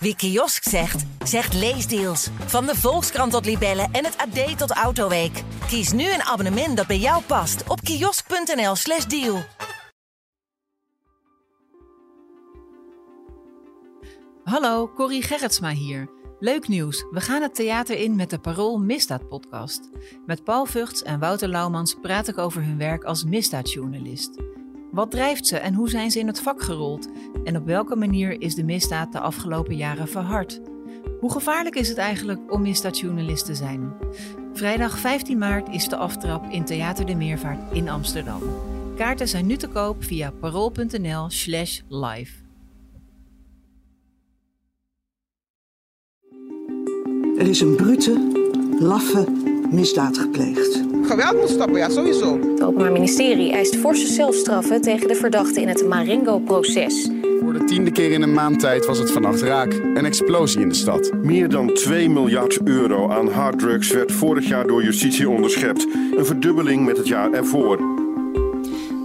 Wie kiosk zegt, zegt leesdeals. Van de Volkskrant tot Libellen en het AD tot Autoweek. Kies nu een abonnement dat bij jou past op kiosk.nl/slash deal. Hallo, Corrie Gerritsma hier. Leuk nieuws, we gaan het theater in met de Parool Misdaad podcast. Met Paul Vugts en Wouter Laumans praat ik over hun werk als misdaadjournalist. Wat drijft ze en hoe zijn ze in het vak gerold? En op welke manier is de misdaad de afgelopen jaren verhard? Hoe gevaarlijk is het eigenlijk om misdaadjournalist te zijn? Vrijdag 15 maart is de aftrap in Theater de Meervaart in Amsterdam. Kaarten zijn nu te koop via parool.nl/slash live. Er is een brute, laffe misdaad gepleegd. Geweld moet stoppen, ja, sowieso. Het Openbaar Ministerie eist forse zelfstraffen tegen de verdachten in het Marengo-proces. Voor de tiende keer in een maand tijd was het vannacht raak. Een explosie in de stad. Meer dan 2 miljard euro aan harddrugs werd vorig jaar door justitie onderschept. Een verdubbeling met het jaar ervoor.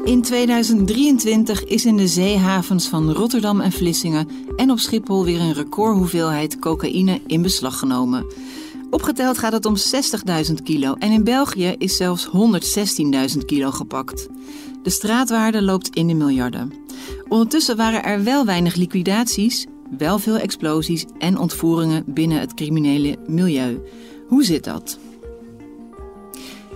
In 2023 is in de zeehavens van Rotterdam en Vlissingen en op Schiphol weer een recordhoeveelheid cocaïne in beslag genomen. Opgeteld gaat het om 60.000 kilo en in België is zelfs 116.000 kilo gepakt. De straatwaarde loopt in de miljarden. Ondertussen waren er wel weinig liquidaties, wel veel explosies en ontvoeringen binnen het criminele milieu. Hoe zit dat?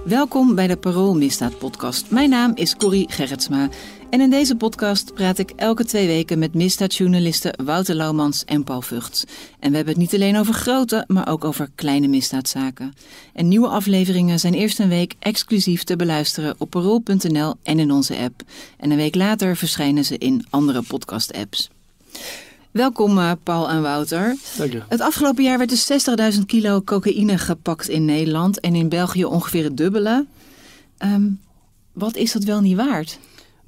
Welkom bij de Parool Misdaad Podcast. Mijn naam is Corrie Gerritsma en in deze podcast praat ik elke twee weken met misdaadjournalisten Wouter Laumans en Paul Vugts. En we hebben het niet alleen over grote, maar ook over kleine misdaadzaken. En nieuwe afleveringen zijn eerst een week exclusief te beluisteren op parool.nl en in onze app. En een week later verschijnen ze in andere podcast-apps. Welkom uh, Paul en Wouter. Dank je. Het afgelopen jaar werd dus 60.000 kilo cocaïne gepakt in Nederland en in België ongeveer het dubbele. Um, wat is dat wel niet waard?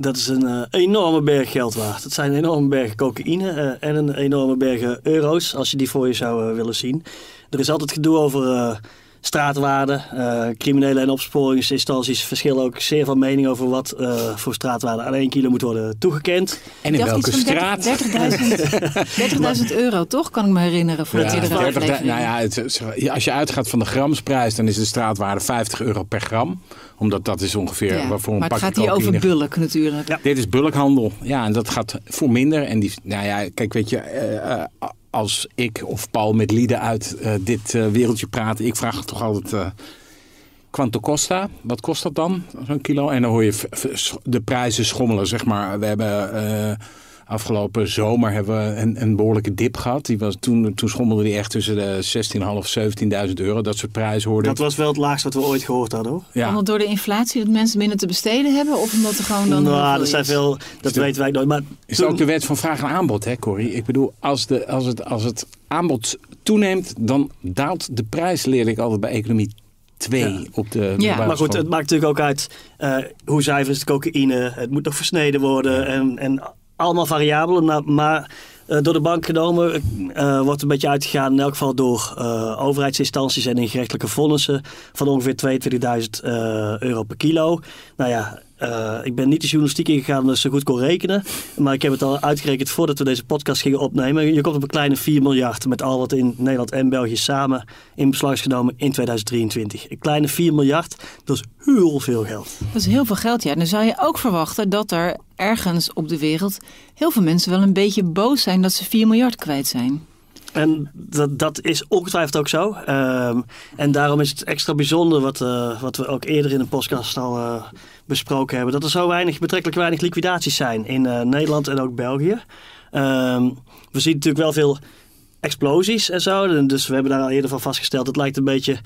Dat is een uh, enorme berg geld waard. Het zijn enorme bergen cocaïne uh, en een enorme bergen euro's, als je die voor je zou willen zien. Er is altijd gedoe over straatwaarde. Uh, criminele en opsporingsinstanties verschillen ook zeer van mening over wat uh, voor straatwaarde aan één kilo moet worden toegekend. En in welke straat? 30.000 30 euro, toch? Kan ik me herinneren voor ja, de 30, Nou ja, het, als je uitgaat van de gramsprijs, dan is de straatwaarde 50 euro per gram omdat dat is ongeveer ja, waarvoor een Maar het gaat hier over bulk natuurlijk. Ja. Dit is bulkhandel. Ja, en dat gaat voor minder. En die, nou ja, kijk, weet je, uh, als ik of Paul met lieden uit uh, dit wereldje praten, ik vraag toch altijd. Quanto costa? Wat kost dat dan, zo'n kilo? En dan hoor je de prijzen schommelen, zeg maar. We hebben afgelopen zomer hebben we een, een behoorlijke dip gehad. Die was, toen, toen schommelde die echt tussen de 16.500 17.000 euro. Dat soort prijzen hoorden. Dat was wel het laagste wat we ooit gehoord hadden hoor. Ja. Omdat door de inflatie dat mensen minder te besteden hebben? Of omdat er gewoon dan... Nou, er zijn veel... Dat de, weten wij nooit. Maar is toen, ook de wet van vraag en aanbod, hè Corrie? Ik bedoel, als, de, als, het, als het aanbod toeneemt, dan daalt de prijs, leerde ik altijd bij economie 2 ja. op de Ja, maar goed, het maakt natuurlijk ook uit uh, hoe zuiver is de cocaïne. Het moet nog versneden worden en, en allemaal variabelen, maar uh, door de bank genomen uh, wordt een beetje uitgegaan, in elk geval door uh, overheidsinstanties en in gerechtelijke vonnissen, van ongeveer 22.000 euro per kilo. Nou ja, uh, ik ben niet de journalistiek ingegaan omdat ze goed kon rekenen. Maar ik heb het al uitgerekend voordat we deze podcast gingen opnemen. Je komt op een kleine 4 miljard met al wat in Nederland en België samen in beslag is genomen in 2023. Een kleine 4 miljard, dat is heel veel geld. Dat is heel veel geld, ja. En dan zou je ook verwachten dat er ergens op de wereld heel veel mensen wel een beetje boos zijn dat ze 4 miljard kwijt zijn. En dat, dat is ongetwijfeld ook zo. Um, en daarom is het extra bijzonder wat, uh, wat we ook eerder in de podcast al uh, besproken hebben. Dat er zo weinig, betrekkelijk weinig liquidaties zijn in uh, Nederland en ook België. Um, we zien natuurlijk wel veel explosies en zo. Dus we hebben daar al eerder van vastgesteld. Het lijkt een beetje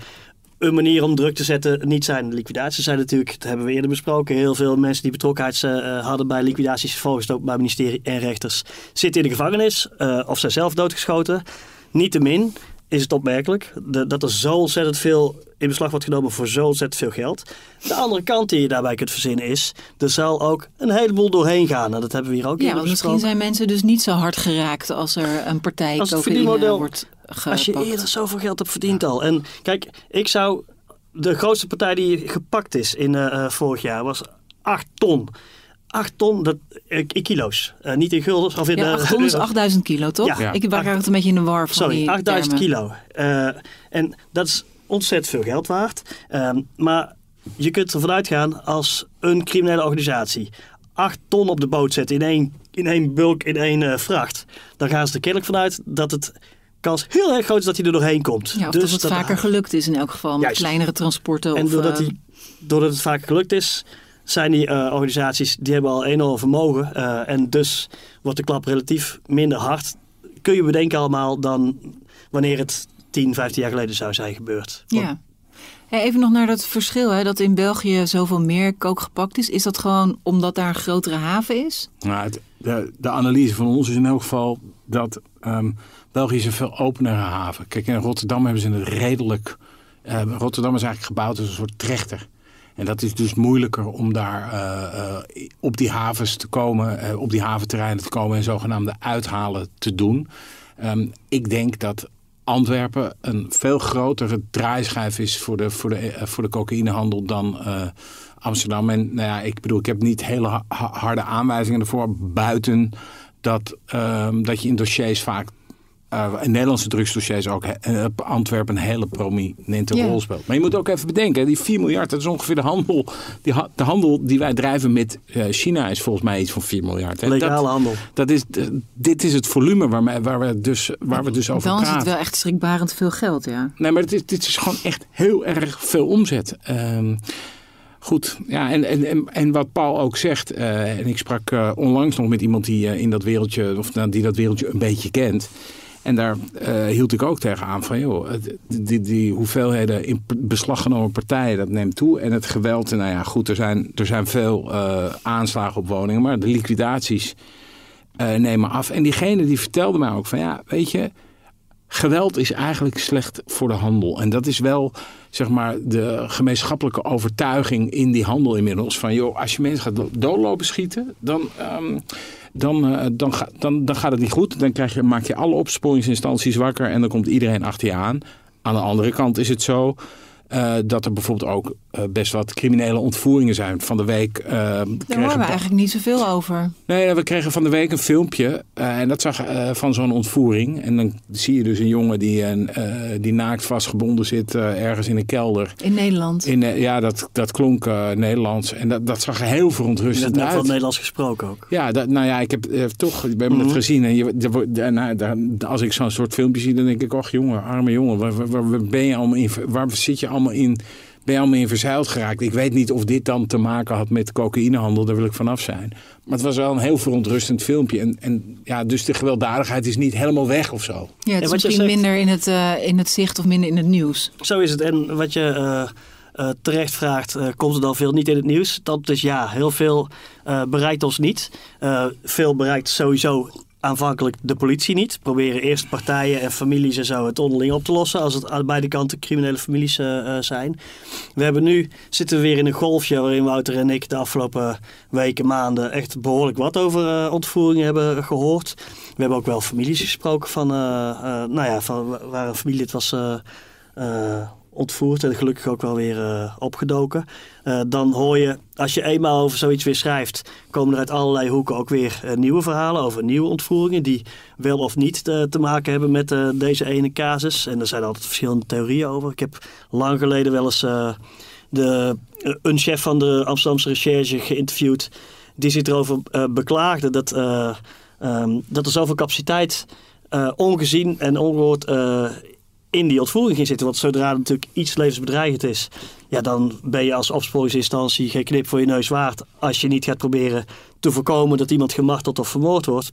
een manier om druk te zetten niet zijn. De liquidaties zijn natuurlijk, dat hebben we eerder besproken, heel veel mensen die betrokkenheid uh, hadden bij liquidaties, volgens het Openbaar Ministerie en rechters, zitten in de gevangenis uh, of zijn zelf doodgeschoten. Niettemin is het opmerkelijk de, dat er zo ontzettend veel in beslag wordt genomen voor zo ontzettend veel geld. De andere kant die je daarbij kunt verzinnen is, er zal ook een heleboel doorheen gaan. Nou, dat hebben we hier ook Ja, want misschien zijn mensen dus niet zo hard geraakt als er een partij als het verdienmodel wordt gepakt. Als je eerder zoveel geld hebt verdiend al. En kijk, ik zou... De grootste partij die gepakt is in uh, vorig jaar was 8 ton. 8 ton dat, eh, in kilo's. Eh, niet in guldens. Of in Ja, de 8 ton is euro's. 8000 kilo, toch? Ja. Ik waar het een beetje in de war van Sorry, die 8000 termen. kilo. Eh, en dat is ontzettend veel geld waard. Ehm, maar je kunt ervan uitgaan als een criminele organisatie 8 ton op de boot zet in één, in één bulk, in één eh, vracht. Dan gaan ze er kennelijk vanuit dat het kans heel erg groot is dat hij er doorheen komt. Ja, of Dus dat het dat- vaker gelukt is in elk geval. Met Juist. kleinere transporten. En of, doordat, eh, die, doordat het vaak gelukt is, zijn die eh, organisaties, die hebben al enorm vermogen. eh, en dus wordt de klap relatief minder hard. Kun je bedenken allemaal dan wanneer het 10, 15 jaar geleden zou zijn gebeurd. Want Ja. Even nog naar dat verschil, hè, dat in België zoveel meer kook gepakt is. Is dat gewoon omdat daar een grotere haven is? Nou, het- de, de analyse van ons is in elk geval dat ehm, België is een veel openere haven. Kijk, in Rotterdam hebben ze het redelijk... eh, Rotterdam is eigenlijk gebouwd als een soort trechter. En dat is dus moeilijker om daar eh, eh, op die havens te komen, eh, op die haventerreinen te komen en zogenaamde uithalen te doen. Ehm, ik denk dat Antwerpen een veel grotere draaischijf is voor de, voor de, voor de cocaïnehandel dan Amsterdam. En nou ja, ik bedoel, ik heb niet hele ha- ha- harde aanwijzingen ervoor, buiten dat, ehm, dat je in dossiers vaak, eh, in Nederlandse drugsdossiers ook, eh, Antwerpen een hele prominente rol speelt. Maar je moet ook even bedenken, die 4 miljard, dat is ongeveer de handel, die, ha- de handel die wij drijven met eh, China is volgens mij iets van 4 miljard. hè. legale Dat- handel. dat is, dit is het volume waar, waar, we, dus, waar we dus over Dan is praten. het wel echt schrikbarend veel geld, ja. Nee, maar dit is, dit is gewoon echt heel erg veel omzet. Ehm, goed, ja, en, en, en, wat Paul ook zegt, eh, en ik sprak eh, onlangs nog met iemand die eh, in dat wereldje, of nou, die dat wereldje een beetje kent. En daar hield ik ook tegen aan van, joh, die, die hoeveelheden in beslag genomen partijen, dat neemt toe. En het geweld, nou ja, goed, er zijn, er zijn veel aanslagen op woningen, maar de liquidaties nemen af. En diegene die vertelde mij ook van, ja, weet je, geweld is eigenlijk slecht voor de handel. En dat is wel, zeg maar, de gemeenschappelijke overtuiging in die handel inmiddels. Van, joh, als je mensen gaat do- doodlopen schieten, dan, ehm, dan, eh, dan, ga- dan, dan gaat het niet goed. Dan krijg je, maak je alle opsporingsinstanties wakker en dan komt iedereen achter je aan. Aan de andere kant is het zo eh, dat er bijvoorbeeld ook eh, best wat criminele ontvoeringen zijn. Van de week eh, Daar horen we eigenlijk niet zoveel over. Nee, we kregen van de week een filmpje eh, en dat zag eh, van zo'n ontvoering. En dan zie je dus een jongen die, een, eh, die naakt vastgebonden zit eh, ergens in een kelder. In Nederland. In, ja, dat, dat klonk eh, Nederlands en dat, dat zag heel Je verontrustend hebt net van uit. Nederlands gesproken ook. Ja, dat, nou ja, ik heb eh, toch, we hebben het Mhm. gezien. En je, nou, als ik zo'n soort filmpje zie, dan denk ik, och jongen, arme jongen, waar, waar, waar ben je allemaal in, waar zit je allemaal in, ben je allemaal in verzeild geraakt? Ik weet niet of dit dan te maken had met cocaïnehandel, daar wil ik vanaf zijn. Maar het was wel een heel verontrustend filmpje. En, en ja, dus de gewelddadigheid is niet helemaal weg of zo. Ja, het is misschien zegt- minder in het, eh, in het zicht of minder in het nieuws. Zo is het. En wat je eh, eh, terecht vraagt, eh, komt er dan veel niet in het nieuws? Dat is ja, heel veel eh, bereikt ons niet. Eh, veel bereikt sowieso aanvankelijk de politie niet. Proberen eerst partijen en families en zo het onderling op te lossen als het aan beide kanten criminele families eh, eh, zijn. We hebben nu, zitten we weer in een golfje waarin Wouter en ik de afgelopen weken, maanden echt behoorlijk wat over eh, ontvoeringen hebben gehoord. We hebben ook wel families gesproken van, nou ja, van waar een familielid was eh, eh, ontvoerd en gelukkig ook wel weer eh, opgedoken. Eh, dan hoor je, als je eenmaal over zoiets weer schrijft, komen er uit allerlei hoeken ook weer eh, nieuwe verhalen over nieuwe ontvoeringen die wel of niet te maken hebben met deze ene casus. En er zijn altijd verschillende theorieën over. Ik heb lang geleden wel eens de, een chef van de Amsterdamse recherche geïnterviewd die zich erover beklaagde dat, eh, ehm, dat er zoveel capaciteit ongezien en ongehoord eh, in die ontvoering ging zitten. Want zodra er natuurlijk iets levensbedreigend is, ja, dan ben je als opsporingsinstantie geen knip voor je neus waard. Als je niet gaat proberen te voorkomen dat iemand gemarteld of vermoord wordt.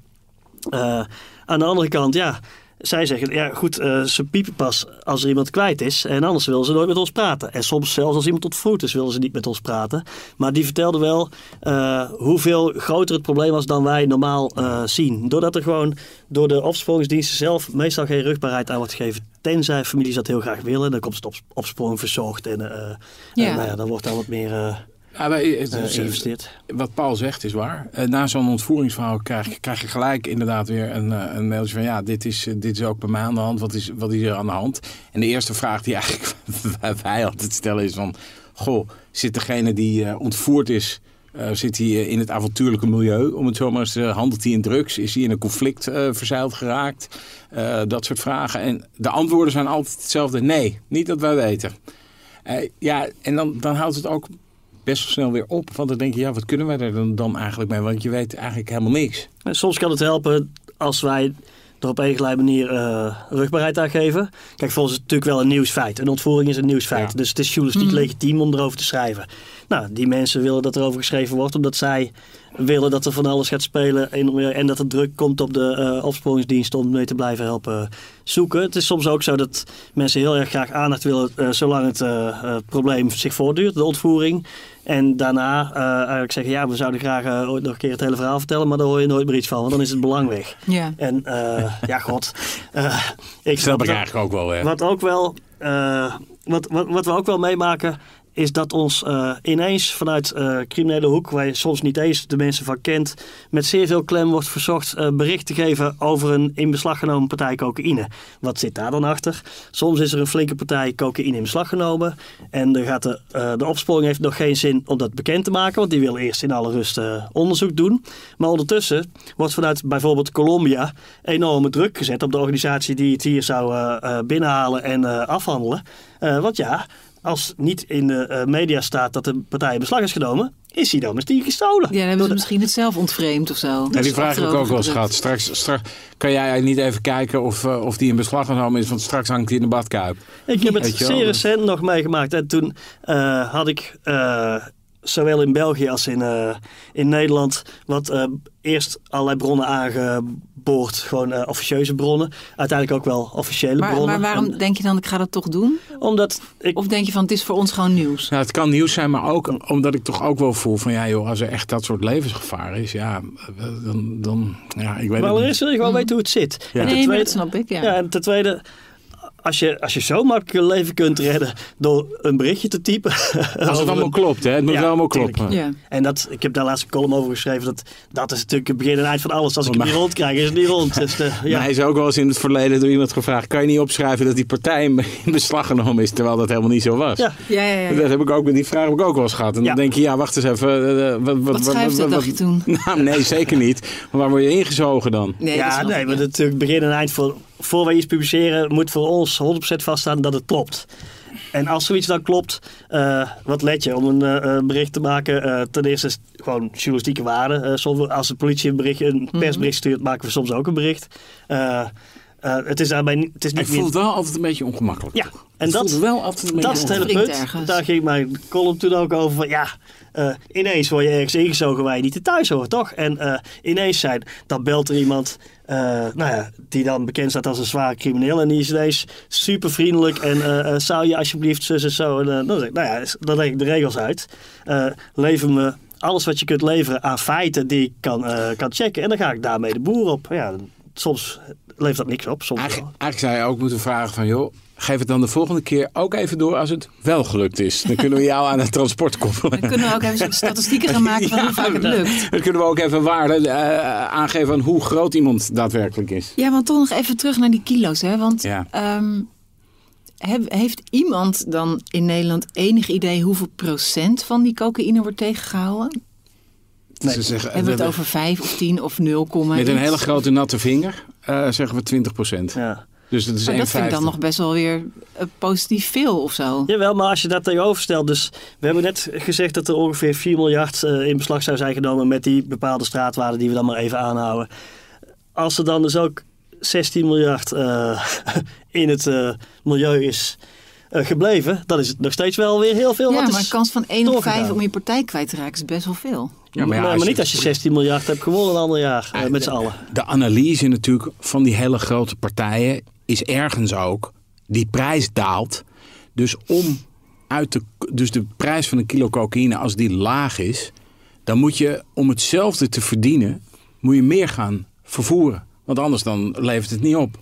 Eh, aan de andere kant, ja, zij zeggen, ja goed, eh, ze piepen pas als er iemand kwijt is. En anders willen ze nooit met ons praten. En soms zelfs als iemand ontvoerd is, willen ze niet met ons praten. Maar die vertelde wel eh, hoeveel groter het probleem was dan wij normaal zien. Doordat er gewoon door de opsporingsdiensten zelf meestal geen rugbaarheid aan wordt gegeven. Tenzij families dat heel graag willen. Dan komt het op opsporing verzocht. En eh, Ja. eh, nou ja, dan wordt daar wat meer eh, Ja, maar, eh, eh, is- geïnvesteerd. wat Paul zegt is waar. Eh, Na zo'n ontvoeringsverhaal krijg, je- krijg je gelijk inderdaad weer een, eh, een mailtje van... ja, dit is, eh, dit is ook bij mij aan de hand. Wat is, wat is er aan de hand? En de eerste vraag die eigenlijk wij altijd stellen is van... goh, zit degene die eh, ontvoerd is Eh, zit hij eh, in het avontuurlijke milieu, om het zo maar eens Handelt hij in drugs? Is hij in een conflict eh, verzeild geraakt? Dat soort vragen. En de antwoorden zijn altijd hetzelfde. Nee, niet dat wij weten. Ja, en dan, dan houdt het ook best wel snel weer op. Want dan denk je, ja, wat kunnen wij er dan, dan eigenlijk mee? Want je weet eigenlijk helemaal niks. Soms kan het helpen als wij er op een gelijke manier rugbaarheid aan geven. Kijk, volgens natuurlijk wel een nieuwsfeit. Een ontvoering is een nieuwsfeit. Ja. Dus het is journalistiek legitiem om erover te schrijven. Nou, die mensen willen dat er over geschreven wordt, omdat zij willen dat er van alles gaat spelen. En, en dat er druk komt op de eh opsporingsdienst om mee te blijven helpen zoeken. Het is soms ook zo dat mensen heel erg graag aandacht willen, eh, zolang het eh, eh, probleem zich voortduurt, de ontvoering. En daarna eh, eigenlijk zeggen, ja, we zouden graag ooit nog een keer het hele verhaal vertellen, maar daar hoor je nooit meer iets van, want dan is het belang weg. Ja. En eh, ja, god. eh, ik Dat snap ik het eigenlijk ook wel. Hè. Wat ook wel, eh, wat, wat, wat we ook wel meemaken, is dat ons eh, ineens vanuit eh criminele hoek, waar je soms niet eens de mensen van kent, met zeer veel klem wordt verzocht eh, bericht te geven over een in beslag genomen partij cocaïne. Wat zit daar dan achter? Soms is er een flinke partij cocaïne in beslag genomen en dan gaat de, de opsporing heeft nog geen zin om dat bekend te maken, want die wil eerst in alle rust onderzoek doen. Maar ondertussen wordt vanuit bijvoorbeeld Colombia enorme druk gezet op de organisatie die het hier zou binnenhalen en afhandelen. Want ja, als niet in de eh, media staat dat de partij in beslag is genomen, is hij dan misschien gestolen. Ja, dan hebben ze misschien het zelf ontvreemd of zo. Ja, die vraag heb ik ook wel eens gehad. Straks, straks kan jij niet even kijken of, eh, of die in beslag genomen is, want straks hangt hij in de badkuip. Ik heb het zeer dat- recent nog meegemaakt. En toen eh, had ik eh, zowel in België als in, eh, in Nederland wat eh, eerst allerlei bronnen aangeboord. Gewoon eh, officieuze bronnen. Uiteindelijk ook wel officiële Maar, bronnen. maar waarom En- denk je dan, ik ga dat toch doen? omdat ik Of denk je van, het is voor ons gewoon nieuws? Nou, het kan nieuws zijn, maar ook omdat ik toch ook wel voel van ja joh, als er echt dat soort levensgevaar is, ja, dan, dan ja, ik weet Maar het niet. allereerst wil je gewoon weten hoe het zit. Ja. En Nee, tweede- dat snap ik, ja. Ja, en ten tweede, als je, als je zo makkelijk een leven kunt redden door een berichtje te typen. Als het allemaal een- klopt, hè? Het moet Ja, wel allemaal kloppen. Ja. En dat, ik heb daar laatst een column over geschreven. Dat, dat is natuurlijk het begin en eind van alles. Als ik Maar- hem niet rond krijg, is het niet rond. Dus de, ja. Maar hij is ook wel eens in het verleden door iemand gevraagd: kan je niet opschrijven dat die partij in beslag genomen is, terwijl dat helemaal niet zo was? Ja. Ja, ja, ja. Dat heb ik ook, die vraag heb ik ook wel eens gehad. En Ja. dan denk je, ja, wacht eens even. eh, eh, wat, Wat schrijft dat, dacht je toen? Nou, nee, zeker niet. Maar waar word je ingezogen dan? Nee, ja, nee, maar natuurlijk begin en eind. Voor, voor wij iets publiceren, moet voor ons 100% vaststaan dat het klopt. En als zoiets dan klopt, eh, wat let je om een eh, bericht te maken? Eh, ten eerste is het gewoon journalistieke waarde. Eh, soms, als de politie een, bericht, een Mhm. persbericht stuurt, maken we soms ook een bericht. Eh, eh, het is daarbij niet, het is Ik niet voel het wel altijd een beetje ongemakkelijk. Ja, en Het dat, wel altijd een beetje dat is het hele punt. ergens. Daar ging mijn column toen ook over. Van, ja, eh, ineens word je ergens ingezogen waar je niet te thuis hoort, toch? En eh, ineens zijn, dan belt er iemand eh, nou ja, die dan bekend staat als een zware crimineel. En die is ineens super vriendelijk. En eh, eh, zou je alsjeblieft zus en zo. En, dan, ik, nou ja, dan leg ik de regels uit. Lever me alles wat je kunt leveren aan feiten die ik kan, kan checken. En dan ga ik daarmee de boer op. Ja, soms levert dat niks op, soms eigenlijk zou je ook moeten vragen van, joh, geef het dan de volgende keer ook even door als het wel gelukt is. Dan kunnen we jou aan het transport koppelen. Dan kunnen we ook even statistieken gaan maken van hoe vaak het lukt. Dan kunnen we ook even waarde eh, aangeven aan hoe groot iemand daadwerkelijk is. Ja, want toch nog even terug naar die kilo's. Hè? Want Ja. ehm, heb- heeft iemand dan in Nederland enig idee hoeveel procent van die cocaïne wordt tegengehouden? Ze zeggen, Hebben we het over 5 of 10 of 0, met een iets? hele grote natte vinger eh, zeggen we 20 procent. Ja. Dus dat is Maar 1,50. dat vind ik dan nog best wel weer eh, positief veel of zo. Jawel, maar als je dat tegenover stelt. Dus we hebben net gezegd dat er ongeveer 4 miljard eh, in beslag zou zijn genomen met die bepaalde straatwaarde die we dan maar even aanhouden. Als er dan dus ook 16 miljard eh, in het eh, milieu is eh, gebleven, dan is het nog steeds wel weer heel veel. Ja, maar een kans van 1 op 5 doorgegaan. om je partij kwijt te raken is best wel veel. Ja, maar, ja, maar niet als je 16 miljard hebt gewonnen een ander jaar met z'n allen. De analyse natuurlijk van die hele grote partijen is ergens ook, die prijs daalt. Dus om uit de, dus de prijs van een kilo cocaïne, als die laag is, dan moet je om hetzelfde te verdienen, moet je meer gaan vervoeren. Want anders dan levert het niet op.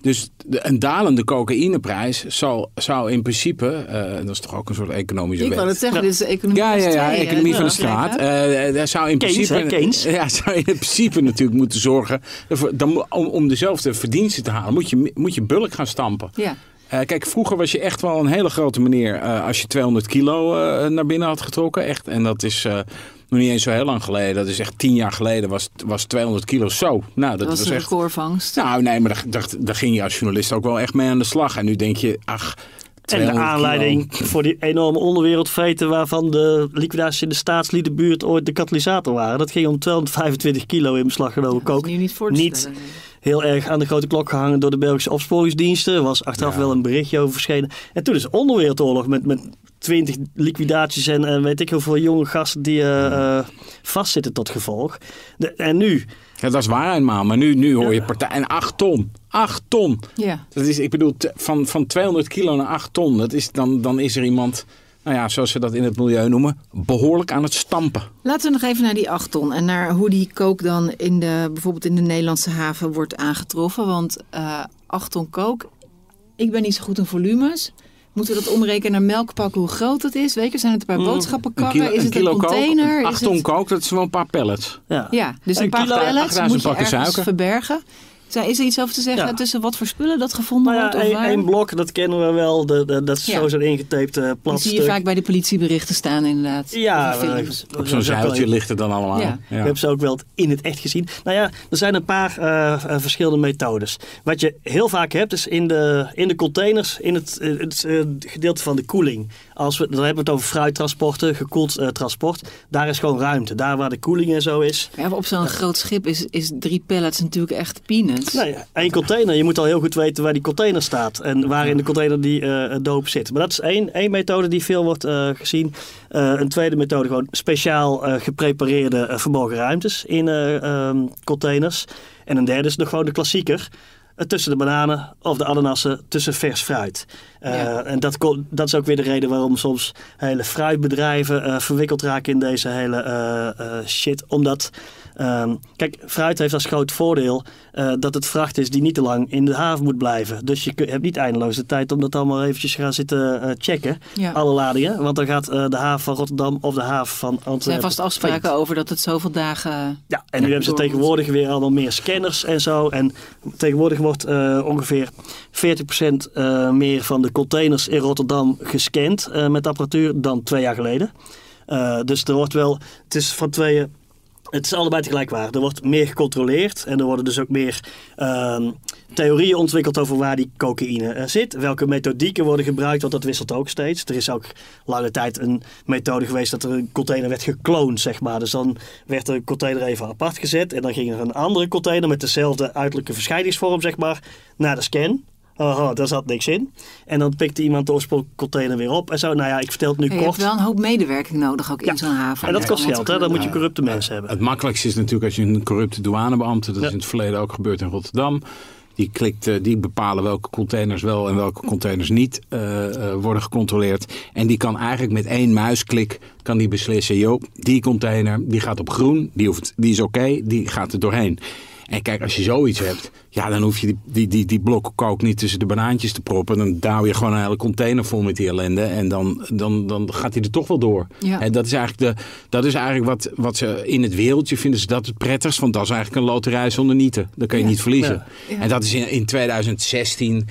Dus de, een dalende cocaïneprijs zal, zou in principe, eh, dat is toch ook een soort economische Ik wet. wou het zeggen, dit is de economie Ja, van ja, ja, economie van de Ja, straat. Eh, daar zou in Keynes, principe, hè, Keynes. Ja, zou in principe natuurlijk moeten zorgen. ervoor- Dan, mo- om, om dezelfde verdiensten te halen, moet je, moet je bulk gaan stampen. Ja. Eh, kijk, vroeger was je echt wel een hele grote meneer eh, als je 200 kilo eh, naar binnen had getrokken. Echt. En dat is, eh, nog niet eens zo heel lang geleden. Dat is echt tien jaar geleden. Was, was 200 kilo zo. Nou, dat, Dat was was een echt. recordvangst. Nou, nee, maar daar, daar, daar ging je als journalist ook wel echt mee aan de slag. En nu denk je, ach. En de 200 aanleiding kilo. voor die enorme onderwereldfeiten waarvan de liquidaties in de staatsliedenbuurt ooit de katalysator waren. Dat ging om 225 kilo in beslag genomen kook. nu niet heel erg aan de grote klok gehangen door de Belgische opsporingsdiensten. Er was achteraf Ja. wel een berichtje over verschenen. En toen is de onderwereldoorlog met, met 20 liquidaties en, en weet ik hoeveel jonge gasten die eh, eh, vastzitten tot gevolg. De- en nu, Ja, dat is waar eenmaal. Maar nu, nu hoor je partij. En 8 ton. 8 ton. Ja. Dat is, ik bedoel, van, van 200 kilo naar 8 ton. Dat is, dan, dan is er iemand, nou ja, zoals ze dat in het milieu noemen, behoorlijk aan het stampen. Laten we nog even naar die 8 ton en naar hoe die kook dan in de, bijvoorbeeld in de Nederlandse haven wordt aangetroffen. Want eh 8 ton kook, ik ben niet zo goed in volumes. Moeten we dat omrekenen naar melkpakken, hoe groot het is? Weet je, zijn het een paar Een boodschappenkarren? kilo, is een het kilo een kook, container? 8 Is ton het- kook, dat is wel een paar pallets. ja. Ja, dus een, Een paar kilo, pallets 8000 moet je ergens suiker. verbergen. Zijn- Is er iets over te zeggen Ja. tussen wat voor spullen dat gevonden Nou wordt? Of één blok, dat kennen we wel. De, de- dat is Ja. zo zo'n ingetaped eh, Die plat zie je vaak bij de politieberichten staan inderdaad. Ja, Op zo'n zeiltje ligt het dan allemaal. Ja. Ik heb ze ook wel in het echt gezien. Nou ja, er zijn een paar eh, eh, verschillende methodes. Wat je heel vaak hebt is in de, in de containers, in het, eh, het gedeelte van de koeling. Als we, dan hebben we het over fruittransporten, gekoeld eh, transport. Daar is gewoon ruimte. Daar waar de koeling en zo is. Ja, op zo'n groot schip is, is drie pallets natuurlijk echt peanuts. Nee, één container. Je moet al heel goed weten waar die container staat. En waar in de container die eh, doop zit. Maar dat is één, één methode die veel wordt eh, gezien. Een tweede methode, gewoon speciaal geprepareerde verborgen ruimtes in eh, ehm, containers. En een derde is nog gewoon de klassieker. Eh, tussen de bananen of de ananassen, tussen vers fruit. Eh, Ja. En dat, dat is ook weer de reden waarom soms hele fruitbedrijven eh, verwikkeld raken in deze hele shit. Omdat, ehm, kijk, fruit heeft als groot voordeel eh, dat het vracht is die niet te lang in de haven moet blijven. Dus je hebt niet eindeloos de tijd om dat allemaal eventjes te gaan zitten eh, checken. Ja. Alle ladingen. Want dan gaat eh, de haven van Rotterdam of de haven van Antwerpen. Er zijn vast afspraken over dat het zoveel dagen... Ja, en nu hebben ze tegenwoordig weer allemaal meer scanners en zo. En tegenwoordig wordt ongeveer 40% eh, meer van de containers in Rotterdam gescand met apparatuur dan twee jaar geleden. Dus er wordt wel, het is van tweeën, het is allebei tegelijk waar. Er wordt meer gecontroleerd en er worden dus ook meer ehm, theorieën ontwikkeld over waar die cocaïne eh, zit. Welke methodieken worden gebruikt, want dat wisselt ook steeds. Er is ook lange tijd een methode geweest dat er een container werd gekloond, zeg maar. Dus dan werd de container even apart gezet en dan ging er een andere container met dezelfde uiterlijke verscheidingsvorm, zeg maar, naar de scan. Oh, daar zat niks in. En dan pikte iemand de oorspronkelijke container weer op en zo. Nou ja, ik vertel het nu je hebt kort. wel een hoop medewerking nodig ook in zo'n haven. En dat kost geld, hè? Dan moet je kunnen. corrupte mensen hebben. Het makkelijkste is natuurlijk als je een corrupte douanebeambte, dat Ja. is in het verleden ook gebeurd in Rotterdam. Die, klikt, eh, die bepalen welke containers wel en welke containers niet eh, eh, worden gecontroleerd. En die kan eigenlijk met één muisklik kan die beslissen, joh, die container die gaat op groen, die, hoeft, die is oké, die gaat er doorheen. En kijk, als je zoiets hebt, ja, dan hoef je die, die, die, die blokken kook niet tussen de banaantjes te proppen. Dan douw je gewoon een hele container vol met die ellende. En dan, dan, dan gaat hij er toch wel door. Ja. En dat is eigenlijk, de, dat is eigenlijk wat, wat ze in het wereldje vinden ze dat het prettigst. Want dat is eigenlijk een loterij zonder nieten. Dat kan je Ja. niet verliezen. Ja. En dat is in, in 2016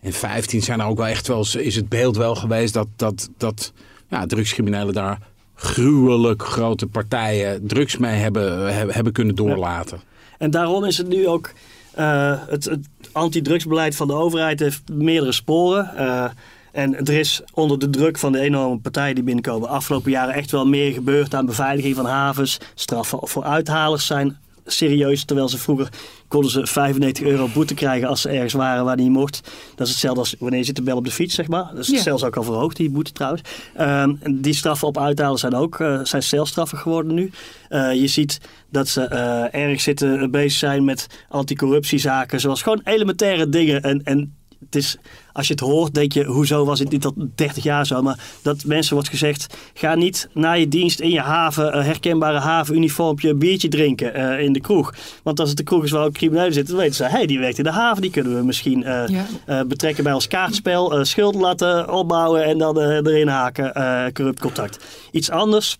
en 15 zijn er ook wel echt wel, is het beeld wel geweest dat, dat, dat ja, drugscriminelen daar gruwelijk grote partijen drugs mee hebben, hebben kunnen doorlaten. En daarom is het nu ook. eh, het, het antidrugsbeleid van de overheid heeft meerdere sporen. Eh, en er is onder de druk van de enorme partijen die binnenkomen afgelopen jaren echt wel meer gebeurd aan beveiliging van havens. Straffen voor uithalers zijn serieus, terwijl ze vroeger konden ze 95 euro boete krijgen als ze ergens waren waar niet mocht. Dat is hetzelfde als wanneer je zit te bellen op de fiets, zeg maar. Dat is Ja. zelfs ook al verhoogd, die boete trouwens. Ehm, die straffen op uithalen zijn ook eh, zijn celstraffen geworden nu. Eh, je ziet dat ze eh, erg zitten bezig zijn met anticorruptiezaken, zoals gewoon elementaire dingen. En, en het is, als je het hoort, denk je, hoezo was het niet al 30 jaar zo? Maar dat mensen wordt gezegd, ga niet na je dienst in je haven, herkenbare havenuniformpje, een biertje drinken eh, in de kroeg. Want als het de kroeg is waar ook criminelen zitten, dan weten ze, hé, hey, die werkt in de haven, die kunnen we misschien eh, Ja. eh, betrekken bij ons kaartspel, schulden laten opbouwen en dan erin haken, corrupt contact. Iets anders,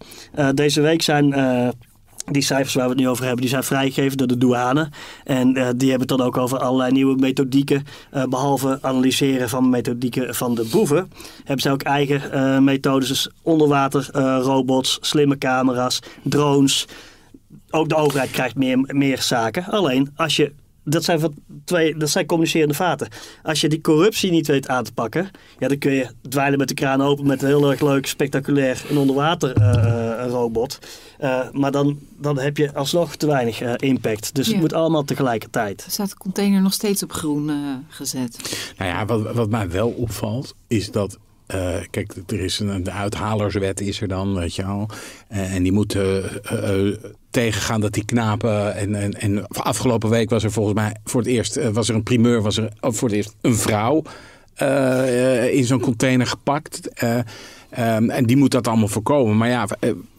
deze week zijn... eh, die cijfers waar we het nu over hebben, die zijn vrijgegeven door de douane. En uh, die hebben het dan ook over allerlei nieuwe methodieken. Uh, behalve analyseren van methodieken van de boeven, hebben ze ook eigen uh, methodes. Dus onderwater robots, slimme camera's, drones. Ook de overheid krijgt meer, meer zaken. Alleen als je dat zijn, van twee, dat zijn communicerende vaten. Als je die corruptie niet weet aan te pakken, ja, dan kun je dweilen met de kraan open met een heel erg leuk, spectaculair een onderwater uh, robot. Uh, maar dan, dan heb je alsnog te weinig uh, impact. Dus ja. het moet allemaal tegelijkertijd. Er staat de container nog steeds op groen gezet. Nou ja, wat, wat mij wel opvalt, is dat uh, kijk, er is een, de uithalerswet is er dan, weet je al. Uh, en die moet uh, tegengaan dat die knapen. En, en, en afgelopen week was er volgens mij voor het eerst was er een primeur, was er voor het eerst een vrouw in zo'n container gepakt. Um, en die moet dat allemaal voorkomen. Maar ja,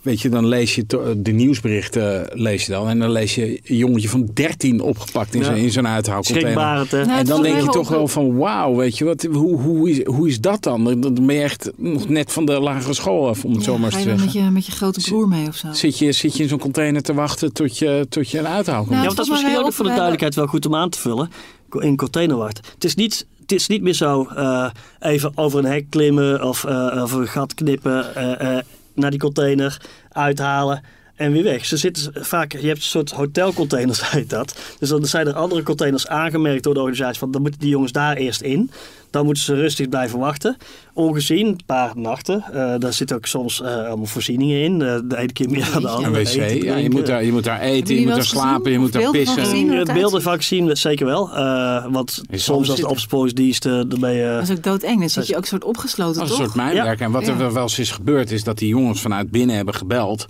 weet je, dan lees je de nieuwsberichten lees je dan. En dan lees je een jongetje van 13 opgepakt in, ja. zo'n, in zo'n uithaalcontainer. Nou, en dan denk je toch wel van wauw, weet je, wat, hoe, hoe, is, hoe is dat dan? Dan ben je echt nog net van de lagere school af, om het ja, zo maar te zeggen. Met je, met je grote broer mee of zo? Zit je, zit je in zo'n container te wachten tot je, tot je een uithaal komt? Nou, ja, dat is misschien ook voor de duidelijkheid wel goed om aan te vullen. In containerwacht. Het is niet het is niet meer zo uh, even over een hek klimmen of over een gat knippen, uh, naar die container uithalen en weer weg. Ze zitten vaak, je hebt een soort hotelcontainers, heet dat. Dus dan zijn er andere containers aangemerkt door de organisatie van dan moeten die jongens daar eerst in. Dan moeten ze rustig blijven wachten. Ongezien, een paar nachten. Uh, daar zitten ook soms uh, allemaal voorzieningen in. Uh, de ene keer meer dan de andere. Een wc, eten, ja, je, moet daar, je moet daar eten, je moet daar slapen, je moet daar pissen. Gezien, beelden van gezien, zeker wel. want soms als de ben je... Dat is ook doodeng, dan zit je ook een soort opgesloten, Als toch? een soort mijnwerk. Ja. En wat er wel eens is gebeurd, is dat die jongens vanuit binnen hebben gebeld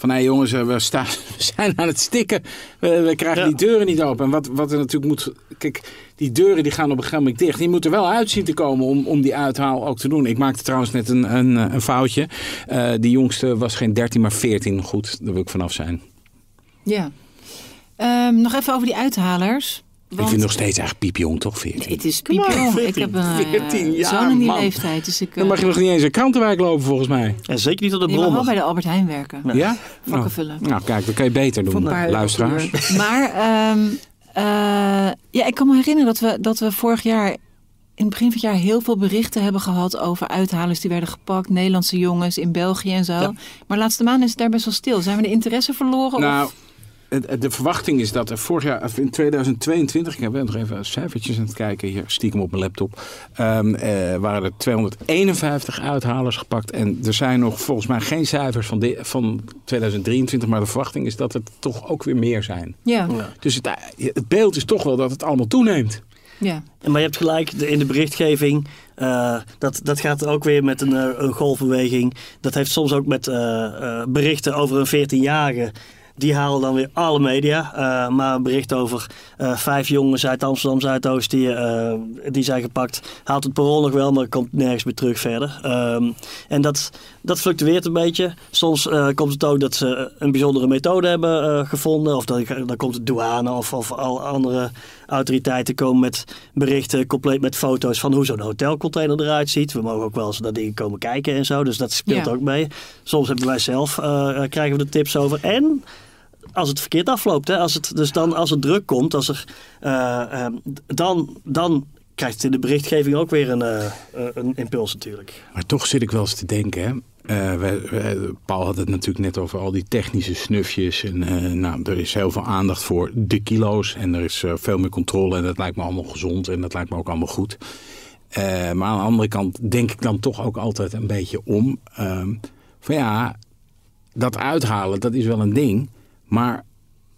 van hé hey jongens, we, staan, we zijn aan het stikken. We, we krijgen ja. die deuren niet open. En wat, wat er natuurlijk moet. Kijk, die deuren die gaan op een gegeven moment dicht. Die moeten wel uitzien te komen om, om die uithaal ook te doen. Ik maakte trouwens net een, een, een foutje. Uh, die jongste was geen 13, maar 14. Goed, daar wil ik vanaf zijn. Ja. Um, nog even over die uithalers. Want... Ik vind nog steeds eigenlijk piepjong, toch? 14? Nee, het is piepjong. Ik heb een 14 jaar, zoon in die man. leeftijd. Dus ik, Dan mag je nog niet eens een krantenwijk lopen, volgens mij. En zeker niet op de bron. Je mag wel bij de Albert Heijn werken. Ja? ja? Vakken nou, vullen. Nou, kijk, dat kan je beter doen, luisteraars. Maar um, uh, ja, ik kan me herinneren dat we, dat we vorig jaar in het begin van het jaar heel veel berichten hebben gehad over uithalers die werden gepakt. Nederlandse jongens in België en zo. Ja. Maar de laatste maanden is het daar best wel stil. Zijn we de interesse verloren? Nou, of? De verwachting is dat er vorig jaar, in 2022, ik heb nog even cijfertjes aan het kijken, hier stiekem op mijn laptop, um, uh, waren er 251 uithalers gepakt. En er zijn nog volgens mij geen cijfers van, de, van 2023, maar de verwachting is dat het toch ook weer meer zijn. Ja. Dus het, het beeld is toch wel dat het allemaal toeneemt. Ja. Maar je hebt gelijk in de berichtgeving. Uh, dat, dat gaat ook weer met een, een golfbeweging. Dat heeft soms ook met uh, uh, berichten over een 14-jarige. Die halen dan weer alle media. Uh, maar een bericht over uh, vijf jongens uit Amsterdam Zuidoost die, uh, die zijn gepakt. Haalt het parool nog wel, maar komt nergens meer terug verder. Um, en dat, dat fluctueert een beetje. Soms komt het ook dat ze een bijzondere methode hebben gevonden. Of dan, dan komt het douane of, of al andere autoriteiten komen met berichten compleet met foto's van hoe zo'n hotelcontainer eruit ziet. We mogen ook wel eens naar dingen komen kijken en zo. Dus dat speelt ja. ook mee. Soms hebben wij zelf, krijgen we de tips over. En als het verkeerd afloopt. Hè? Als het, dus dan als het druk komt, als er, uh, uh, dan, dan krijgt het in de berichtgeving ook weer een, uh, een impuls natuurlijk. Maar toch zit ik wel eens te denken. Hè? Wij, Paul had het natuurlijk net over al die technische snufjes. En uh, nou, er is heel veel aandacht voor de kilo's. En er is uh, veel meer controle. En dat lijkt me allemaal gezond. En dat lijkt me ook allemaal goed. maar aan de andere kant denk ik dan toch ook altijd een beetje om. van ja, dat uithalen, dat is wel een ding. Maar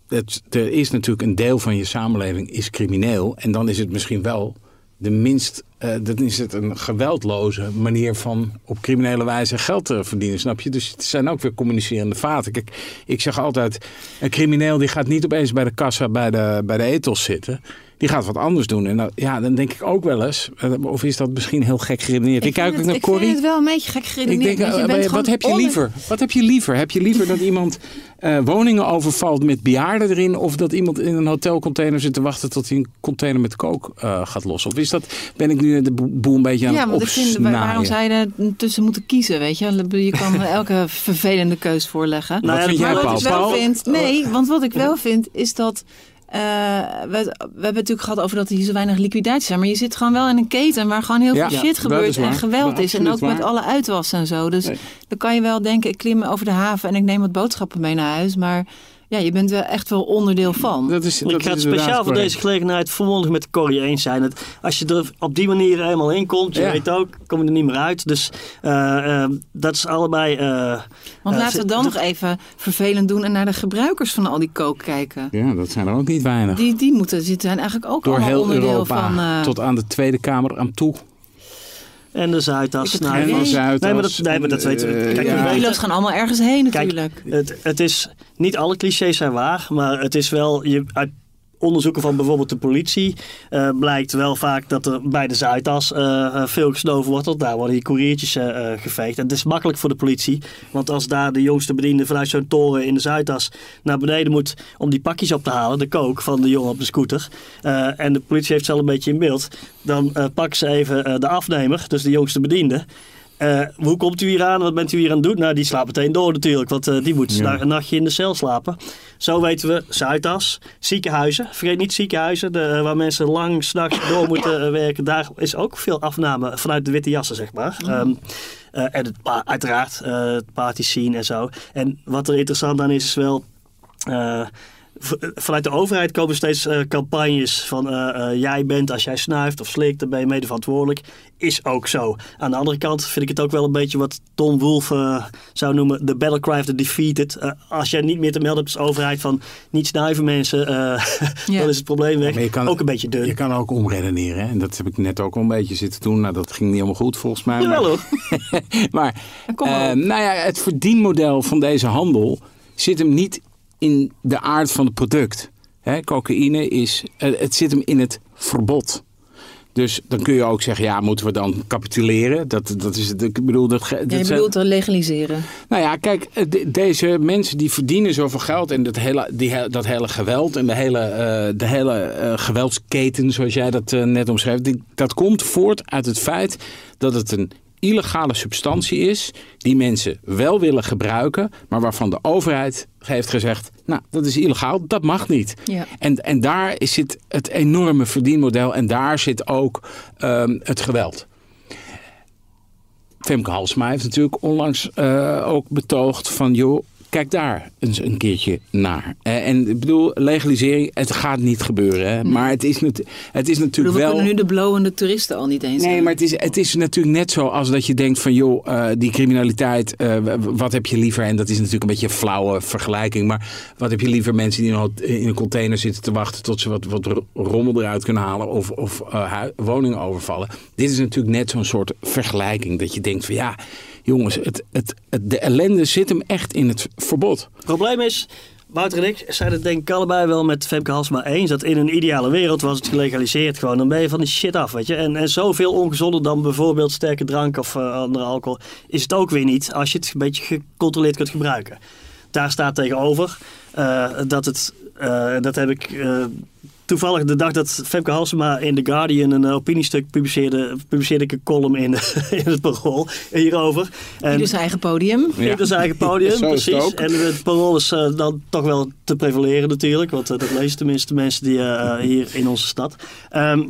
het, er is natuurlijk een deel van je samenleving is crimineel. En dan is het misschien wel de minst... Uh, dan is het een geweldloze manier van op criminele wijze geld te verdienen, snap je? Dus het zijn ook weer communicerende vaten. Kijk, ik zeg altijd, een crimineel die gaat niet opeens bij de kassa bij de, bij de ethos zitten. Die gaat wat anders doen. En dan, ja, dan denk ik ook wel eens, eh, of is dat misschien heel gek geredeneerd? Ik, kijk ook vind naar het, ik vind Corrie. het wel een beetje gek Ik geredeneerd. denk, want je eh, bent wat heb je onder- liever? Wat heb je liever? Heb je liever dat iemand eh, woningen overvalt met bejaarden erin, of dat iemand in een hotelcontainer zit te wachten tot hij een container met kook eh, gaat lossen? Of is dat, ben ik nu de bo- boel een beetje aan Ja, het ik vind, opsnaaien? waarom zou je er tussen moeten kiezen, weet je? Je kan elke vervelende keus voorleggen. Nou ja, vind dat- jij, Maar Paul? wat ik wel Paul? vind, nee, want wat ik wel vind is dat. Eh, we, we hebben het natuurlijk gehad over dat er hier zo weinig liquidatie zijn. Maar je zit gewoon wel in een keten waar gewoon heel Ja, veel shit gebeurt en geweld is. En ook met alle uitwas en zo. Dus Nee. dan kan je wel denken, ik klim over de haven en ik neem wat boodschappen mee naar huis. Maar ja, je bent wel echt wel onderdeel van. Dat is, dat Ik ga het speciaal voor deze gelegenheid volmondig met Corrie eens zijn. Het, als je er op die manier eenmaal in komt, je Ja. weet ook, kom je er niet meer uit. Dus eh, eh, dat is allebei... eh, Want laten we dan dat- nog even vervelend doen en naar de gebruikers van al die kook kijken. Ja, dat zijn er ook niet weinig. Die, die moeten, die zijn eigenlijk ook Door allemaal heel onderdeel Europa van... tot aan de Tweede Kamer aan toe. En de Zuidas. Nou, En van Zuidas. Nee, maar dat- nee, maar dat weten we. Kijk, Die we ja. kilo's gaan allemaal ergens heen Kijk, natuurlijk. Het, het is, niet alle clichés zijn waar, maar het is wel, je, uit onderzoeken van bijvoorbeeld de politie eh, blijkt wel vaak dat er bij de Zuidas eh, eh, veel gesnoven wordt. Want daar worden die koeriertjes geveegd. En het is makkelijk voor de politie, want als daar de jongste bediende vanuit zo'n toren in de Zuidas naar beneden moet om die pakjes op te halen, de kook van de jongen op de scooter, en de politie heeft ze een beetje in beeld, dan pakken ze even de afnemer, dus de jongste bediende. Eh, hoe komt u hier aan? Wat bent u hier aan het doen? Nou, die slaapt meteen door natuurlijk, want eh, die moet Ja. een nachtje in de cel slapen. Zo weten we, Zuidas, ziekenhuizen. Vergeet niet ziekenhuizen, de, eh, waar mensen lang s'nachts door moeten werken. Daar is ook veel afname vanuit de witte jassen, zeg maar. Ehm, eh, en het, uiteraard het party scene en zo. En wat er interessant aan is, is wel... eh, vanuit de overheid komen steeds eh, campagnes van eh, eh, jij bent als jij snuift of slikt, dan ben je mede verantwoordelijk. Is ook zo. Aan de andere kant vind ik het ook wel een beetje wat Tom Wolfe zou noemen de battle cry of the defeated. Als jij niet meer te melden hebt als overheid van niet snuiven mensen, eh, Ja. dan is het probleem weg. Maar je kan- ook een beetje dun. Je kan ook omredeneren. hè. En dat heb ik net ook al een beetje zitten doen. Nou, dat ging niet helemaal goed volgens mij. Jawel maar hoor. maar maar eh, nou ja, het verdienmodel van deze handel zit hem niet in de aard van het product. Hè, cocaïne is, eh, het zit hem in het verbod. Dus dan kun je ook zeggen, ja, moeten we dan capituleren? Dat, dat is het. Ik bedoel, dat, dat Ja, je bedoelt legaliseren. nou ja, kijk, eh, de- deze mensen die verdienen zoveel geld en dat hele, die, he- dat hele geweld en de hele, eh, de hele geweldsketen, zoals jij dat net omschreef, die, dat komt voort uit het feit dat het een illegale substantie is die mensen wel willen gebruiken, maar waarvan de overheid heeft gezegd, nou, dat is illegaal, dat mag niet. Ja. En, en daar zit het enorme verdienmodel en daar zit ook ehm, het geweld. Femke Halsema heeft natuurlijk onlangs eh, ook betoogd van... joh, kijk daar eens een keertje naar. Eh, en ik bedoel, legalisering, het gaat niet gebeuren. Hè? Maar het is, het is bedoel, natuurlijk we wel... kunnen nu de blowende toeristen al niet eens Nee, aan. maar het is, het is natuurlijk net zo als dat je denkt van joh, eh, die criminaliteit, eh, wat heb je liever? En dat is natuurlijk een beetje een flauwe vergelijking. Maar wat heb je liever mensen die in een, container zitten te wachten tot ze wat, wat ro- rommel eruit kunnen halen of, of eh, woningen overvallen? Dit is natuurlijk net zo'n soort vergelijking dat je denkt van ja, jongens, het, het, het- de ellende zit hem echt in het verbod. Het probleem is, Wouter en ik zijn het denk ik allebei wel met Femke Halsema eens. Dat in een ideale wereld was het gelegaliseerd gewoon. Dan ben je van die shit af, weet je. En, en zoveel ongezonder dan bijvoorbeeld sterke drank of eh, andere alcohol is het ook weer niet. Als je het een beetje gecontroleerd kunt gebruiken. Daar staat tegenover eh, dat het, eh, dat heb ik toevallig de dag dat Femke Halsema in The Guardian een eh, opiniestuk publiceerde, publiceerde ik een column in, in het parool hierover. En, zijn eigen podium. ja. zijn eigen podium, Zo is het precies. ook. En het parool is eh, dan toch wel te prevaleren natuurlijk. Want eh, dat lezen tenminste de mensen die hier in onze stad. Ehm,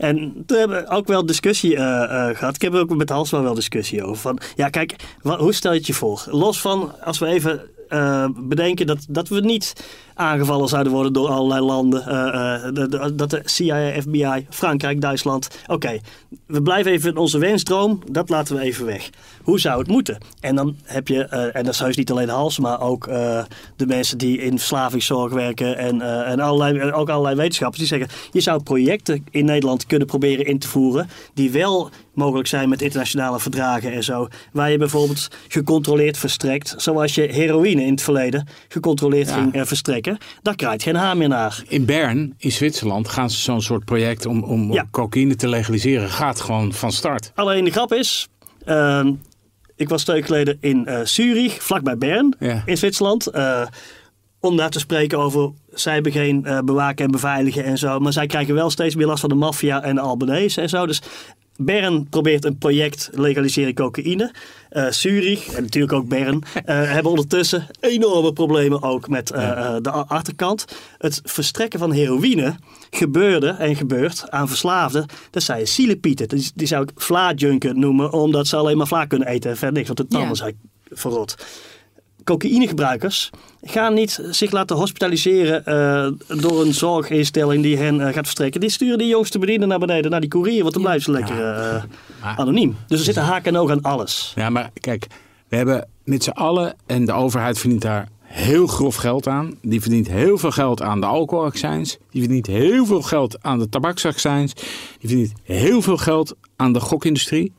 en toen hebben we ook wel discussie eh, eh, gehad. Ik heb er ook met Halsma wel discussie over. Van, ja, kijk, hoe stel je het je voor? Los van, als we even eh, bedenken dat, dat we niet aangevallen zouden worden door allerlei landen. eh, eh, dat de CIA, FBI, Frankrijk, Duitsland. Oké, we blijven even in onze wensdroom. Dat laten we even weg. Hoe zou het moeten? En dan heb je, eh, en dat is heus niet alleen Hals, maar ook de mensen die in verslavingszorg werken en, en allerlei, ook allerlei wetenschappers die zeggen: je zou projecten in Nederland kunnen proberen in te voeren die wel mogelijk zijn met internationale verdragen en zo. Waar je bijvoorbeeld gecontroleerd verstrekt, zoals je heroïne in het verleden gecontroleerd Ja. ging verstrekken. Verstrekken, daar krijgt geen haan meer naar. In Bern, in Zwitserland, gaan ze zo'n soort project om, om Ja. cocaïne te legaliseren. Gaat gewoon van start. Alleen de grap is, ehm, ik was twee geleden in eh, Zurich, vlakbij Bern, Ja. in Zwitserland. eh, om daar te spreken over, zij hebben geen eh, bewaken en beveiligen en zo. Maar zij krijgen wel steeds meer last van de maffia en de Albanese en zo. Dus Bern probeert een project legaliseren cocaïne. Eh, Zurich en natuurlijk ook Bern eh, hebben ondertussen enorme problemen ook met eh, de achterkant. Het verstrekken van heroïne gebeurde en gebeurt aan verslaafden. Dat zijn zielepieten. Die, die zou ik vlaadjunken noemen, omdat ze alleen maar vla kunnen eten en verder niks. Want de tanden Ja. zijn verrot cocaïnegebruikers gaan niet zich laten hospitaliseren eh, door een zorginstelling die hen eh, gaat verstrekken. Die sturen die jongste bedienden naar beneden, naar die koerier, want dan blijven ze lekker eh, Maar- anoniem. Dus er zitten haak en oog aan alles. Ja, maar kijk, we hebben met z'n allen, en de overheid verdient daar heel grof geld aan. Die verdient heel veel geld aan de alcoholaccijns. Die verdient heel veel geld aan de tabaksaccijns. Die verdient heel veel geld aan de gokindustrie.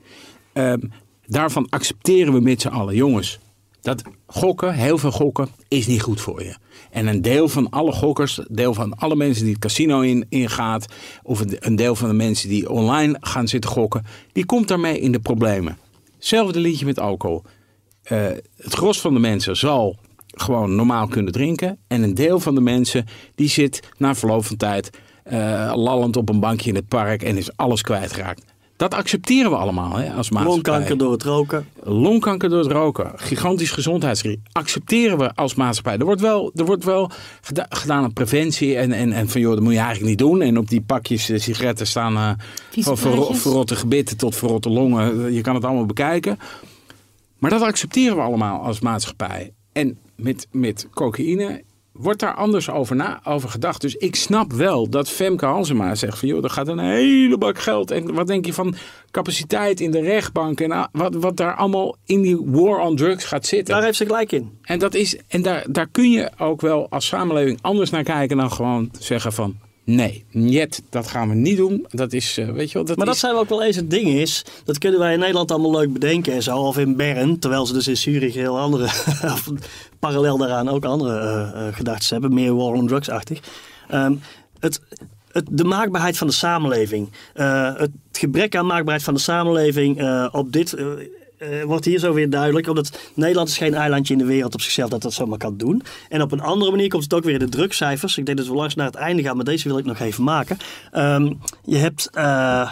Ehm, daarvan accepteren we met z'n allen, jongens. Dat gokken, heel veel gokken, is niet goed voor je. En een deel van alle gokkers, deel van alle mensen die het casino in, ingaat, of een- een deel van de mensen die online gaan zitten gokken, die komt daarmee in de problemen. Hetzelfde liedje met alcohol. Eh, het gros van de mensen zal gewoon normaal kunnen drinken. En een deel van de mensen die zit na verloop van tijd eh, lallend op een bankje in het park en is alles kwijtgeraakt. Dat accepteren we allemaal hè, als maatschappij. Longkanker door het roken. Longkanker door het roken, gigantisch gezondheidsrisico, accepteren we als maatschappij. Er wordt wel, er wordt wel geda- gedaan aan preventie en, en, en van joh, dat moet je eigenlijk niet doen. En op die pakjes eh, sigaretten staan eh, van praatjes. verrotte gebitten tot verrotte longen. Je kan het allemaal bekijken. Maar dat accepteren we allemaal als maatschappij. En met, met cocaïne wordt daar anders over, na, over gedacht. Dus ik snap wel dat Femke Halsema zegt van... joh, er gaat een hele bak geld. En wat denk je van capaciteit in de rechtbank... en ah, wat, wat daar allemaal in die war on drugs gaat zitten. Daar heeft ze gelijk in. En, dat is, en daar, daar kun je ook wel als samenleving anders naar kijken... dan gewoon zeggen van... nee, niet, dat gaan we niet doen. Dat is, eh, weet je wel... Dat Maar dat is, zijn we ook wel eens het ding is. Dat kunnen wij in Nederland allemaal leuk bedenken en zo. Of in Bern. Terwijl ze dus in Zurich heel andere. parallel daaraan ook andere eh, eh, gedachten hebben. Meer war on drugs-achtig. Ehm, het, het, de maakbaarheid van de samenleving. het gebrek aan maakbaarheid van de samenleving op dit. Eh, wordt hier zo weer duidelijk. Omdat Nederland is geen eilandje in de wereld op zichzelf dat dat zomaar kan doen. En op een andere manier komt het ook weer in de drugcijfers. Ik denk dat we langs naar het einde gaan, maar deze wil ik nog even maken. Ehm, je hebt eh,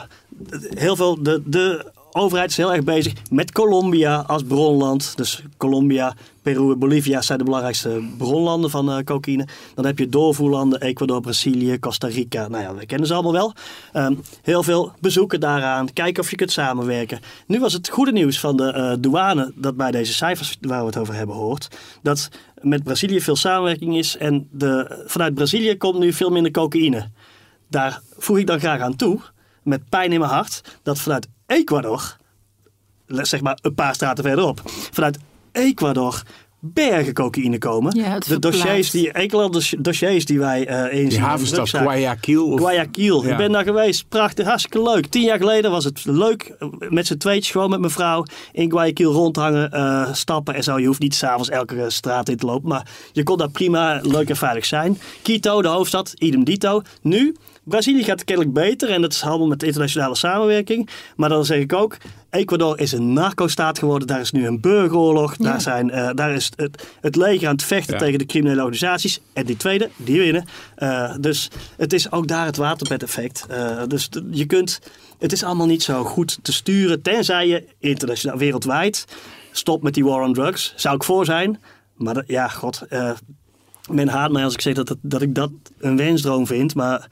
heel veel. De, de overheid is heel erg bezig met Colombia als bronland. Dus Colombia, Peru en Bolivia zijn de belangrijkste bronlanden van eh, cocaïne. Dan heb je doorvoerlanden, Ecuador, Brazilië, Costa Rica. Nou ja, we kennen ze allemaal wel. Ehm, heel veel bezoeken daaraan. Kijken of je kunt samenwerken. Nu was het goede nieuws van de eh, douane dat bij deze cijfers waar we het over hebben hoort. Dat met Brazilië veel samenwerking is. En de, vanuit Brazilië komt nu veel minder cocaïne. Daar voeg ik dan graag aan toe, met pijn in mijn hart, dat vanuit Ecuador, zeg maar een paar straten verderop, vanuit Ecuador bergen cocaïne komen. Ja, de dossiers die, Ecuador dossiers die wij eh in die havenstad Guayaquil. Of, Guayaquil. Ja. Ik ben daar geweest. Prachtig, hartstikke leuk. Tien jaar geleden was het leuk eh, met z'n tweetjes gewoon met mijn vrouw in Guayaquil rondhangen, eh, stappen en zo. Je hoeft niet s'avonds elke straat in te lopen, maar je kon daar prima leuk en veilig zijn. Quito, de hoofdstad, idem dito. Nu, Brazilië gaat het kennelijk beter en dat is allemaal met internationale samenwerking. Maar dan zeg ik ook, Ecuador is een narco-staat geworden. Daar is nu een burgeroorlog. Daar, zijn, eh, daar is het, het leger aan het vechten Ja. tegen de criminele organisaties. En die tweede, die winnen. Eh, dus het is ook daar het waterbed-effect. Eh, dus je kunt, het is allemaal niet zo goed te sturen. Tenzij je internationaal, wereldwijd, stopt met die war on drugs. Zou ik voor zijn. Maar dat- ja, god. eh, men haat mij als ik zeg dat, het- dat ik dat een wensdroom vind. Maar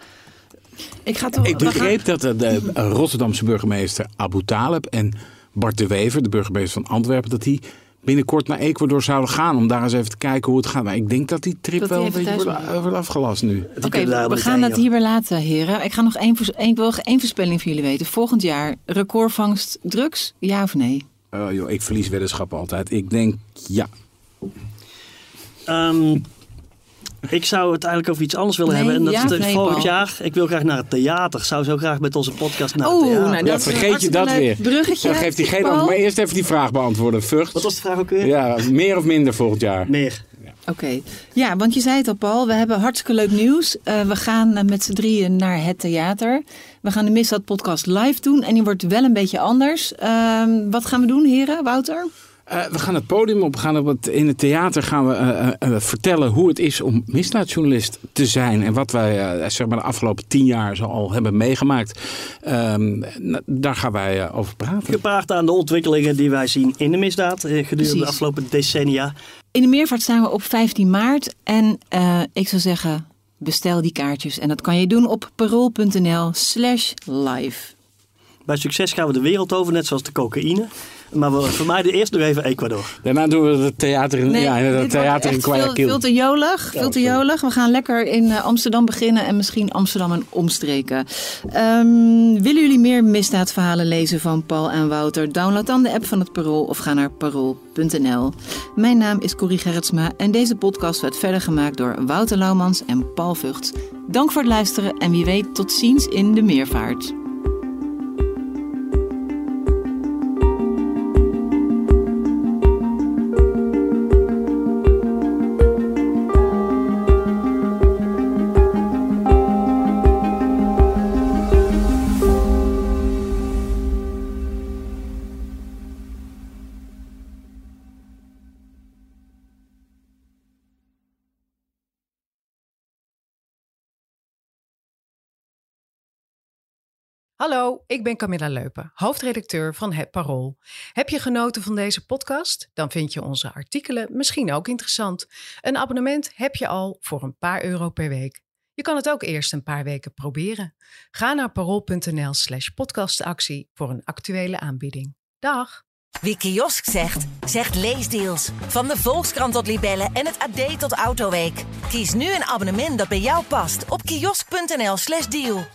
Ik ga toch. Ik gaan- begreep dat de, de Rotterdamse burgemeester Abu Taleb en Bart de Wever, de burgemeester van Antwerpen, dat die binnenkort naar Ecuador zouden gaan om daar eens even te kijken hoe het gaat. Maar ik denk dat die trip Dat wel een beetje wordt, afgelast nu. Oké, we gaan joh. hierbij laten, heren. Ik ga nog één, één, ik wil nog één voorspelling van jullie weten. Volgend jaar recordvangst drugs, ja of nee? Oh, joh, ik verlies weddenschappen altijd. Ik denk ja. Ehm, ik zou het eigenlijk over iets anders willen Nee, hebben. En dat ja is het volgend jaar. Ik wil graag naar het theater. Zou zo graag met onze podcast naar het Oeh, theater. nou, Ja, dat vergeet je dat weer. bruggetje, Dan geeft hij geen antwoord. Maar eerst even die vraag beantwoorden. Vught. Wat was de vraag ook weer? Ja, meer of minder volgend jaar? Meer. Oké. Ja, want je zei het al, Paul. We hebben hartstikke leuk nieuws. Uh, we gaan uh, met z'n drieën naar het theater. We gaan de Misdaad podcast live doen. En die wordt wel een beetje anders. Uh, wat gaan we doen, heren? Wouter? Uh, we gaan het podium op. We gaan op het, in het theater gaan we uh, uh, vertellen hoe het is om misdaadjournalist te zijn. En wat wij zeg maar de afgelopen tien jaar zo al hebben meegemaakt. Ehm, daar gaan wij over praten. Gepaard aan de ontwikkelingen die wij zien in de misdaad gedurende Precies. de afgelopen decennia. In de meervaart staan we op 15 maart. En ik zou zeggen, bestel die kaartjes. En dat kan je doen op parool.nl slash live. Bij succes gaan we de wereld over, net zoals de cocaïne. Maar we vermijden eerst nog even Ecuador. Daarna doen we het theater in, nee, ja, het theater in Guayaquil. Veel, te jolig, veel te jolig. We gaan lekker in uh, Amsterdam beginnen en misschien Amsterdam en omstreken. Um, willen jullie meer misdaadverhalen lezen van Paul en Wouter? Download dan de app van het Parool of ga naar parool.nl. Mijn naam is Corrie Gerritsma en deze podcast werd verder gemaakt door Wouter Laumans en Paul Vught. Dank voor het luisteren en wie weet tot ziens in de meervaart. Hallo, ik ben Camilla Leupen, hoofdredacteur van Het Parool. Heb je genoten van deze podcast? Dan vind je onze artikelen misschien ook interessant. Een abonnement heb je al voor een paar euro per week. Je kan het ook eerst een paar weken proberen. Ga naar parool.nl/slash podcastactie voor een actuele aanbieding. Dag! Wie kiosk zegt, zegt leesdeals. Van de Volkskrant tot Libellen en het AD tot Autoweek. Kies nu een abonnement dat bij jou past op kiosk.nl/slash deal.